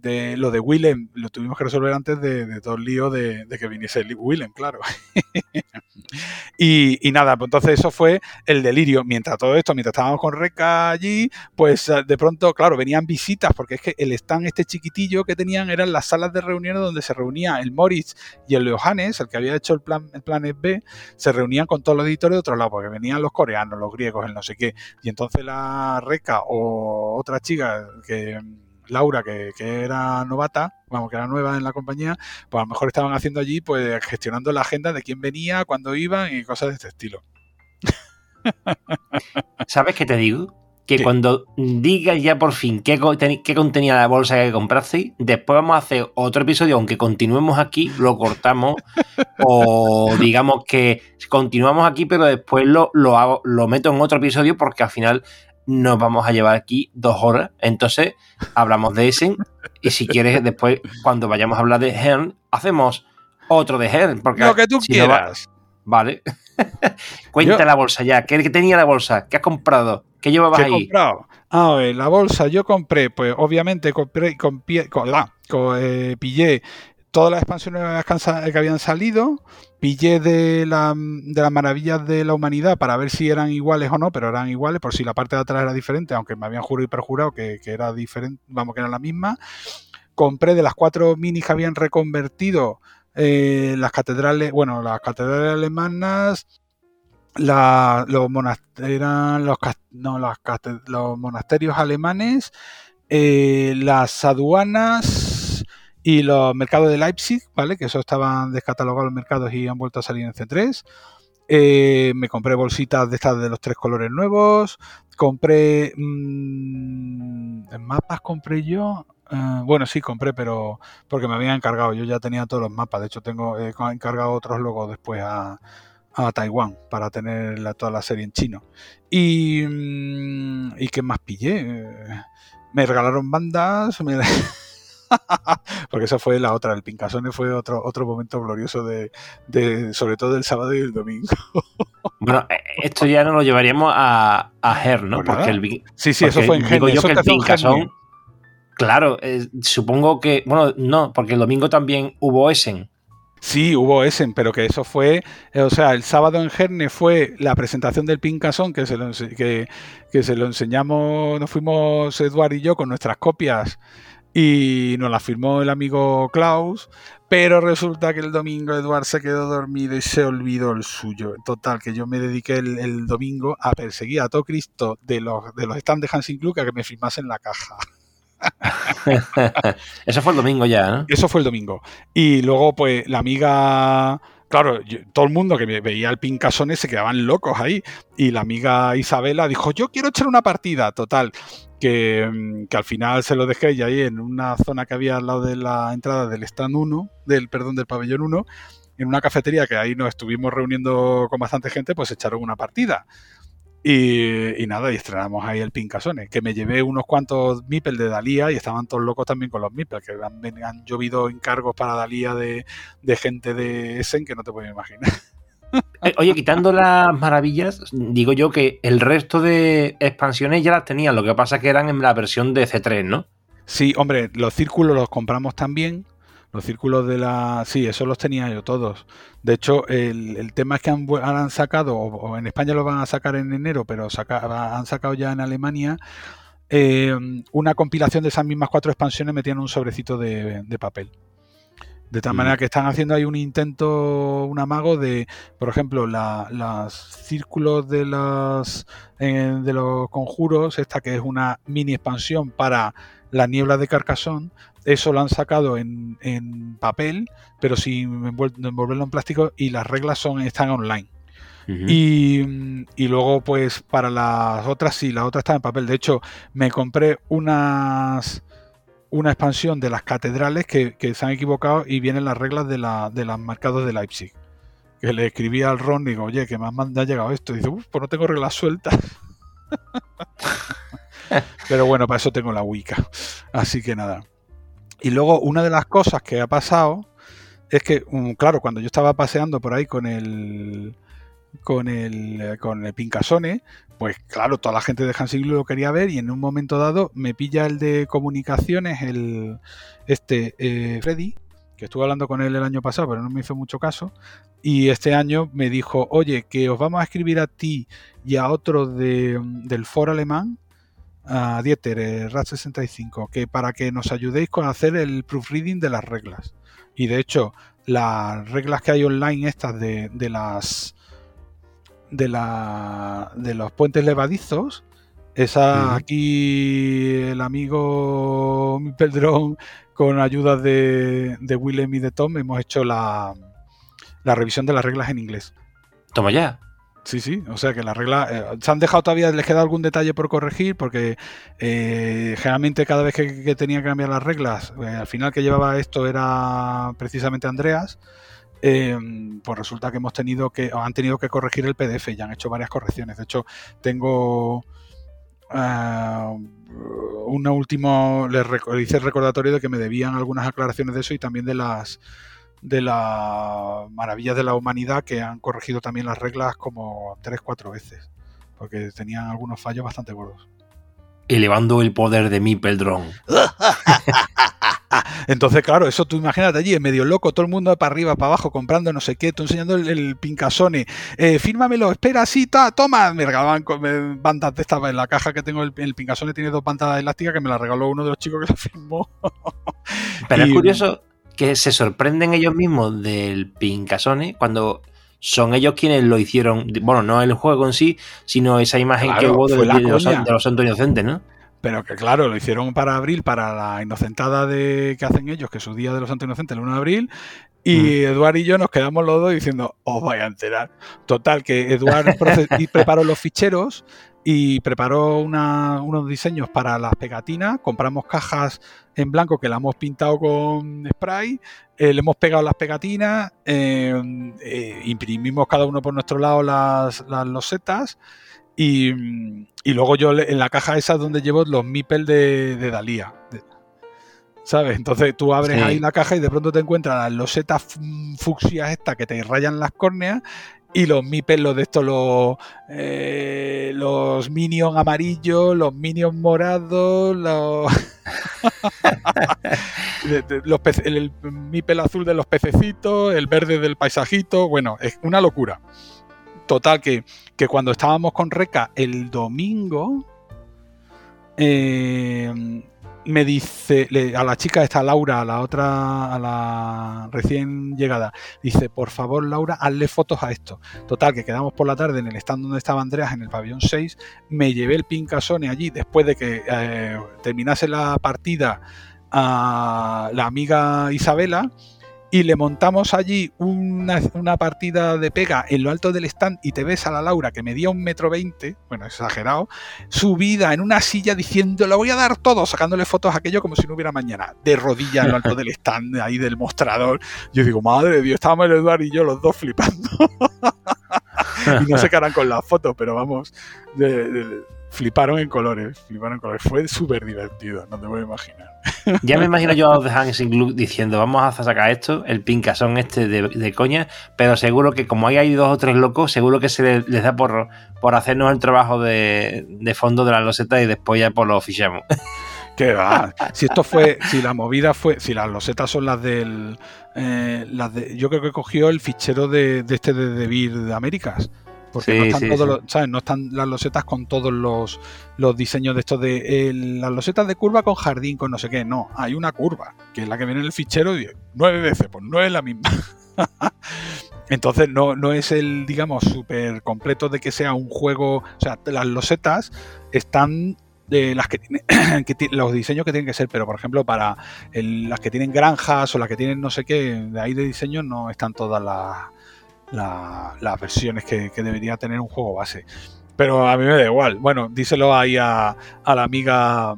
de lo de Willem lo tuvimos que resolver antes de, todo el lío de, que viniese Willem, claro. y, nada, pues entonces eso fue el delirio. Mientras todo esto, mientras estábamos con Reca allí, pues eh, de pronto, claro, venían visitas, porque es que el stand este chiquitillo que tenían eran las salas de reuniones donde se reunía el Moritz y el Johannes, el que había hecho el plan el Planet B, se reunían con todos los editores de otro lado, porque venían los coreanos, los griegos, el no sé qué. Y entonces la Reca o otra chica que Laura, que, era novata, vamos, que era nueva en la compañía, pues a lo mejor estaban haciendo allí, pues gestionando la agenda de quién venía, cuándo iban y cosas de este estilo. ¿Sabes qué te digo? Que cuando digas ya por fin qué, qué, contenía la bolsa que compraste, después vamos a hacer otro episodio, aunque continuemos aquí, lo cortamos, o digamos que continuamos aquí, pero después lo, lo, hago, lo meto en otro episodio porque al final nos vamos a llevar aquí dos horas. Entonces, hablamos de Essen y si quieres, después, cuando vayamos a hablar de Hern, hacemos otro de Hern. Porque Lo que tú quieras. vale. Cuenta la bolsa ya. ¿Qué, tenía la bolsa? ¿Qué has comprado? ¿Qué llevabas ¿Qué ahí? comprado? Ah, ver, la bolsa yo compré, pues obviamente compré, con, con, la, eh, pillé todas las expansiones que habían salido, pillé de, la, de las maravillas de la humanidad para ver si eran iguales o no, pero eran iguales, por si la parte de atrás era diferente, aunque me habían jurado y perjurado que, era diferente, vamos, que era la misma. Compré de las cuatro minis que habían reconvertido eh, las catedrales, bueno, las catedrales alemanas, los, eran los, no, los monasterios alemanes, eh, las aduanas y los mercados de Leipzig, ¿vale? Que eso estaban descatalogados los mercados y han vuelto a salir en C3. Eh, me compré bolsitas de estas de los tres colores nuevos. Compré. Mmm, mapas compré yo. Eh, bueno, sí, compré, pero porque me habían encargado. Yo ya tenía todos los mapas. De hecho, tengo he encargado otros logos después a, Taiwán para tener toda la serie en chino. Y, mm, ¿y qué más pillé? Me regalaron bandas. porque esa fue la otra, el Pincasone fue otro, otro momento glorioso de, sobre todo el sábado y el domingo. bueno, eh, esto ya no lo llevaríamos a, a Her, ¿no? Pues porque el, sí, sí, eso fue en Digo yo que el Pincasón, claro, eh, supongo que, bueno, no, porque el domingo también hubo Essen. Sí, hubo Essen, pero que eso fue, eh, o sea, el sábado en Herne fue la presentación del Pincasón, que se lo, que, que se lo enseñamos, nos fuimos Eduard y yo con nuestras copias y nos la firmó el amigo Klaus, pero resulta que el domingo Eduard se quedó dormido y se olvidó el suyo. Total, que yo me dediqué el, domingo a perseguir a todo Cristo de los, de los stands de Hansing Club a que me firmasen la caja. Eso fue el domingo ya, ¿no? Eso fue el domingo. Y luego, pues, la amiga claro, todo el mundo que veía el Pincasone se quedaban locos ahí. Y la amiga Isabela dijo, yo quiero echar una partida, total. Mm, que, al final se lo dejé y ahí en una zona que había al lado de la entrada del stand 1, del, perdón, del pabellón 1, en una cafetería que ahí nos estuvimos reuniendo con bastante gente, pues echaron una partida. Y, nada, y estrenamos ahí el Pincasone, que me llevé unos cuantos Mipel de Dalía y estaban todos locos también con los Mipel, que han, llovido encargos para Dalía de, de gente de Essen que no te puedes imaginar. Eh, oye, quitando las maravillas, digo yo que el resto de expansiones ya las tenían, lo que pasa que eran en la versión de C3, ¿no? Sí, hombre, los círculos los compramos también, Los círculos de la... Sí, esos los tenía yo todos. De hecho, el, tema es que han, sacado, o, en España lo van a sacar en enero, pero han sacado ya en Alemania eh, una compilación de esas mismas cuatro expansiones metían un sobrecito de, papel. De tal manera que están haciendo ahí un intento, un amago de, por ejemplo, los círculos de, las, eh, de los conjuros, esta que es una mini expansión para la niebla de Carcassonne, eso lo han sacado en, papel, pero sin envolverlo en plástico y las reglas son están online. Y, luego, pues para las otras, sí, la otra está en papel. De hecho, me compré unas una expansión de las catedrales que, se han equivocado y vienen las reglas de, de los mercados de Leipzig. Que le escribí al Ron y digo, oye, que me ha llegado esto. Y dice, pues no tengo reglas sueltas. Pero bueno, para eso tengo la Wicca. Así que nada. Y luego, una de las cosas que ha pasado es que, mm, claro, cuando yo estaba paseando por ahí con el, con el, con el Pincasone, pues claro, toda la gente de Hansiglo lo quería ver y en un momento dado me pilla el de comunicaciones, el este eh, Freddy, que estuve hablando con él el año pasado, pero no me hizo mucho caso, y este año me dijo, oye, que os vamos a escribir a ti y a otro de, del foro alemán, a Dieter, eh, RAT65, que para que nos ayudéis con hacer el proofreading de las reglas. Y de hecho, las reglas que hay online estas de, de las de, la, de los puentes levadizos. Esa aquí el amigo Pedrón con ayuda de, de Willem y de Tom hemos hecho la, la revisión de las reglas en inglés. Toma ya. Sí, sí, o sea que las reglas eh, se han dejado todavía, les queda algún detalle por corregir porque eh, generalmente cada vez que, tenía que cambiar las reglas, eh, al final que llevaba esto era precisamente Andreas Em, pues resulta que hemos tenido que, han tenido que corregir el PDF y han hecho varias correcciones. De hecho, tengo uh, una última, les hice el recordatorio de que me debían algunas aclaraciones de eso y también de las de las maravillas de la humanidad que han corregido también las reglas como tres, cuatro veces, porque tenían algunos fallos bastante gordos. Elevando el poder de mi Peldrón. Entonces, claro, eso tú imagínate allí, medio loco, todo el mundo para arriba, para abajo, comprando no sé qué, tú enseñando el, pincasone, eh, fírmamelo, espera, sí, toma, me regalaban bandas de estas en la caja que tengo, el, el pincasone tiene dos bandas elásticas que me la regaló uno de los chicos que la firmó. Pero es curioso que se sorprenden ellos mismos del pincasone cuando son ellos quienes lo hicieron, bueno, no el juego en sí, sino esa imagen que hubo de, los, de los santos inocentes, ¿no? Pero que claro, lo hicieron para abril, para la inocentada de que hacen ellos, que es su día de los santos inocentes, el 1 de abril, y mm. Eduard y yo nos quedamos los dos diciendo, os vais a enterar. Total, que Eduard preparó los ficheros y preparó unos diseños para las pegatinas. Compramos cajas en blanco que las hemos pintado con spray, eh, le hemos pegado las pegatinas, eh, eh, imprimimos cada uno por nuestro lado las, las losetas. Y, luego yo en la caja esa es donde llevo los mipel de, de Dalía. ¿Sabes? Entonces tú abres ahí la caja y de pronto te encuentras las losetas fucsias estas que te rayan las córneas y los mipel, los de estos, los, eh, los minions amarillos, los minions morados, los, el, el mipel azul de los pececitos, el verde del paisajito, bueno, es una locura. Total, que, cuando estábamos con Reca el domingo, eh, me dice a la chica esta Laura, a la otra, a la recién llegada, dice, por favor Laura, hazle fotos a esto. Total, que quedamos por la tarde en el stand donde estaba Andreas, en el pabellón 6, me llevé el Pincasone allí después de que eh, terminase la partida a la amiga Isabela y le montamos allí una, partida de pega en lo alto del stand y te ves a la Laura que medía un metro veinte, bueno, exagerado, subida en una silla diciendo, lo voy a dar todo, sacándole fotos a aquello como si no hubiera mañana, de rodillas en lo alto del stand, ahí del mostrador. Yo digo, madre de Dios, estábamos el Eduardo y yo los dos flipando. y no qué harán con las fotos, pero vamos, fliparon en colores, fliparon en colores. Fue súper divertido, no te voy a imaginar. Ya me imagino yo a los de Hansing diciendo, vamos a sacar esto, el pincasón este de, coña, pero seguro que como ahí hay dos o tres locos, seguro que se les, da por, por hacernos el trabajo de, fondo de la loseta y después ya por lo fichamos. ¿Qué va? Si esto fue, si la movida fue, si las losetas son las del, eh, las de, yo creo que cogió el fichero de, de este de Debir de Américas. Porque Sí, no, están sí, todos sí. los- ¿sabes? no están las losetas con todos los, los diseños de estos de eh, las losetas de curva con jardín, con no sé qué. No, hay una curva, que es la que viene en el fichero y nueve veces, pues no es la misma. Entonces no, no es el, digamos, súper completo de que sea un juego. O sea, las losetas están de las que tiene, que los diseños que tienen que ser, pero por ejemplo, para el- las que tienen granjas o las que tienen no sé qué, de ahí de diseño no están todas las, la- las versiones que, debería tener un juego base. Pero a mí me da igual. Bueno, díselo ahí a, la amiga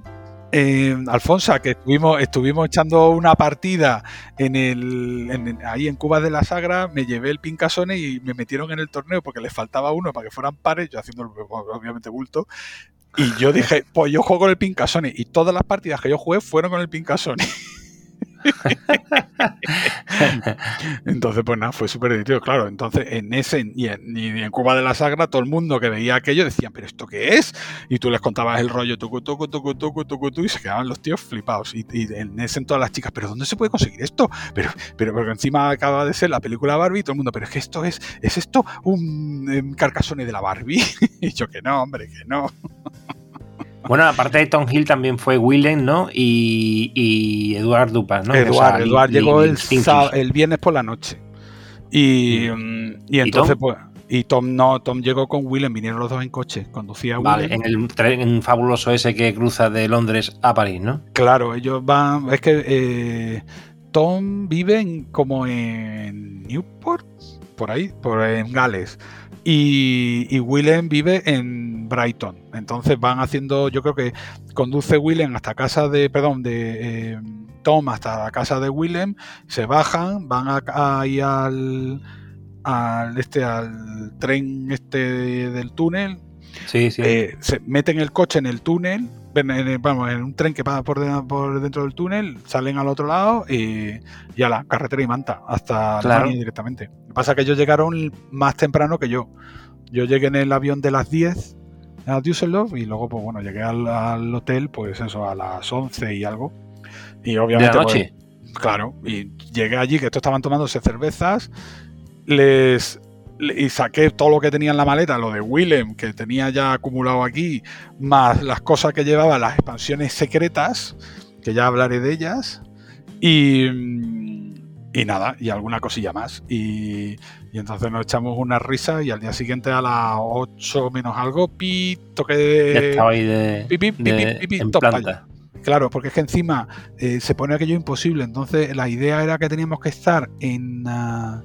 eh, Alfonsa, que estuvimos, echando una partida en el, ahí en Cuba de la Sagra, me llevé el Pincasone y me metieron en el torneo porque les faltaba uno para que fueran pares, yo haciendo obviamente bulto. Y yo dije, pues yo juego con el Pincasone. Y todas las partidas que yo jugué fueron con el Pincasone. Entonces, pues nada, fue súper divertido, claro. Entonces, en ese y en, y en Cuba de la Sagra, todo el mundo que veía aquello decía, ¿pero esto qué es? Y tú les contabas el rollo tucu, tucu, tucu, tucu, tucu, tucu, y se quedaban los tíos flipados. Y, y en ese todas las chicas, ¿pero dónde se puede conseguir esto? Pero, pero porque encima acaba de ser la película Barbie y todo el mundo, ¿pero es que esto es, es esto un em, carcasone de la Barbie? y yo que no, hombre, que no. Bueno, aparte de Tom Hill también fue Willem, ¿no? Y, y Eduard Dupas, ¿no? O Eduard, sea, Eduard Lin- llegó el, viernes por la noche. Y, mm, y entonces, Tom? pues. Y Tom no, Tom llegó con Willem, vinieron los dos en coche, conducía Vale, Willem. en el tren fabuloso ese que cruza de Londres a París, ¿no? Claro, ellos van. Es que eh, Tom vive en- como en Newport, por ahí, por en Gales. Y, y Willem vive en Brighton. Entonces van haciendo, yo creo que conduce Willem hasta casa de, perdón, de eh, Tom hasta la casa de Willem, se bajan, van ahí al, al este al tren este del túnel, Sí, sí. eh, se meten el coche en el túnel, en, en- vamos, en un tren que pasa por, de- por dentro del túnel, salen al otro lado y, y a la carretera y manta, hasta Claro. Alemania directamente. Que pasa es que ellos llegaron más temprano que yo. Yo llegué en el avión de las 10 a Düsseldorf y luego, pues bueno, llegué al, al hotel, pues eso, a las 11 y algo. Y de obviamente, la pues, noche. Claro, y llegué allí, que estos estaban tomándose cervezas, les le- y saqué todo lo que tenía en la maleta, lo de Willem, que tenía ya acumulado aquí, más las cosas que llevaba, las expansiones secretas, que ya hablaré de ellas, y, mm, y nada, y alguna cosilla más. Y, y entonces nos echamos una risa y al día siguiente a las 8 menos algo, pi, toque de... estaba ahí de, pi, pi, pi, de- pi, pi, en top pa' planta. Claro, porque es que encima eh, se pone aquello imposible. Entonces la idea era que teníamos que estar en ah,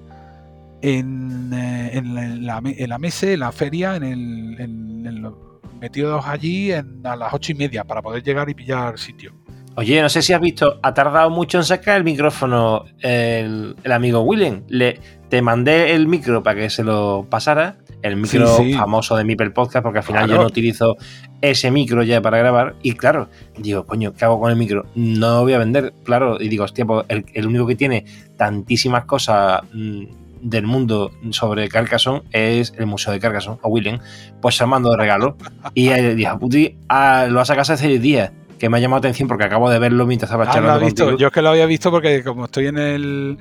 en, eh, en la, en la me- en la mesa, en la feria, en el, en- metidos allí en- a las ocho y media para poder llegar y pillar sitio. Oye, no sé si has visto, ha tardado mucho en sacar el micrófono el, el amigo Willem. Le, te mandé el micro para que se lo pasara, el micro Sí, sí. famoso de Mipel Podcast, porque al final Claro. yo no utilizo ese micro ya para grabar. Y claro, digo, coño, ¿qué hago con el micro? No lo voy a vender, claro. Y digo, hostia, pues el, el único que tiene tantísimas cosas mm, del mundo sobre Carcassonne es el Museo de Carcassonne, o Willem. Pues se lo mando de regalo. Y él dijo, puti, ah, lo ha sacado hace 10 días. Que me ha llamado la atención porque acabo de verlo mientras estaba Ah, charlando has visto. contigo. Yo es que lo había visto porque como estoy en el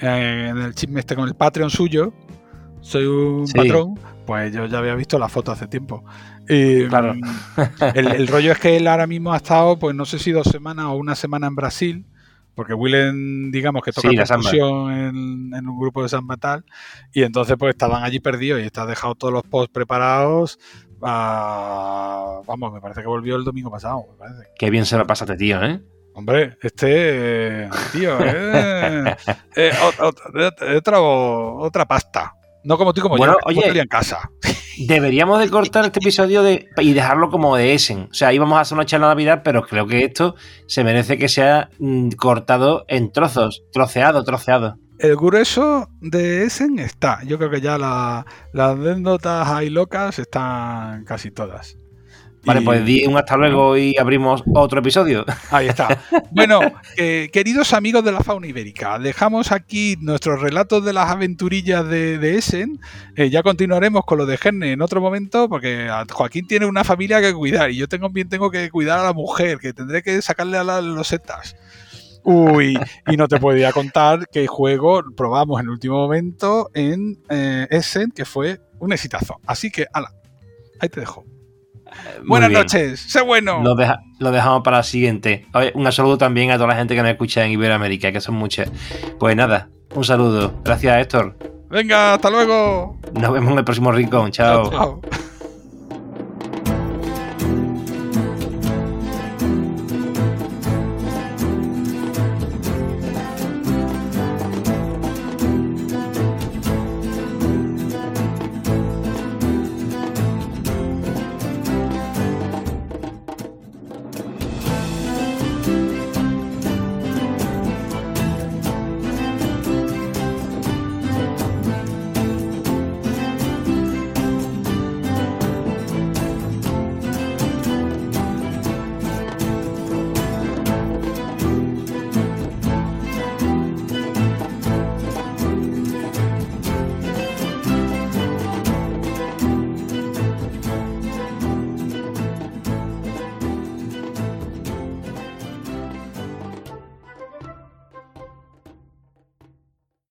eh, en el chisme este con el Patreon suyo, soy un Sí. patrón, pues yo ya había visto la foto hace tiempo. Y, Claro. mm, el, el rollo es que él ahora mismo ha estado, pues no sé si dos semanas o una semana en Brasil, porque Willem, digamos que toca Sí, la percusión en, en un grupo de samba tal, y entonces pues estaban allí perdidos y está dejado todos los posts preparados. Vamos, me parece que volvió el domingo pasado, me parece. Qué bien se lo pasaste, tío, ¿eh? Hombre, este eh, tío, eh, eh, ot- otra, otra pasta. No como tú como Bueno, yo, oye. en casa. Deberíamos de cortar este episodio de, y dejarlo como de Essen. O sea, íbamos a hacer una charla de Navidad, pero creo que esto se merece que sea mm, cortado en trozos, troceado, troceado. El grueso de Essen está. Yo creo que ya la- las anécdotas ahí locas están casi todas. Vale, Y- pues di un hasta luego y abrimos otro episodio. Ahí está. Bueno, eh, queridos amigos de la fauna ibérica, dejamos aquí nuestros relatos de las aventurillas de, de Essen. Eh, ya continuaremos con lo de Gerne en otro momento, porque Joaquín tiene una familia que cuidar y yo tengo, también tengo que cuidar a la mujer, que tendré que sacarle a las losetas. Uy, y no te podía contar qué juego probamos en el último momento en eh, Essen, que fue un exitazo. Así que, ala, ahí te dejo. Muy Buenas bien. noches, sé bueno. Lo, deja- lo dejamos para la siguiente. Oye, un saludo también a toda la gente que nos escucha en Iberoamérica, que son muchas. Pues nada, un saludo. Gracias, Héctor. Venga, hasta luego. Nos vemos en el próximo rincón. Chao. Chao.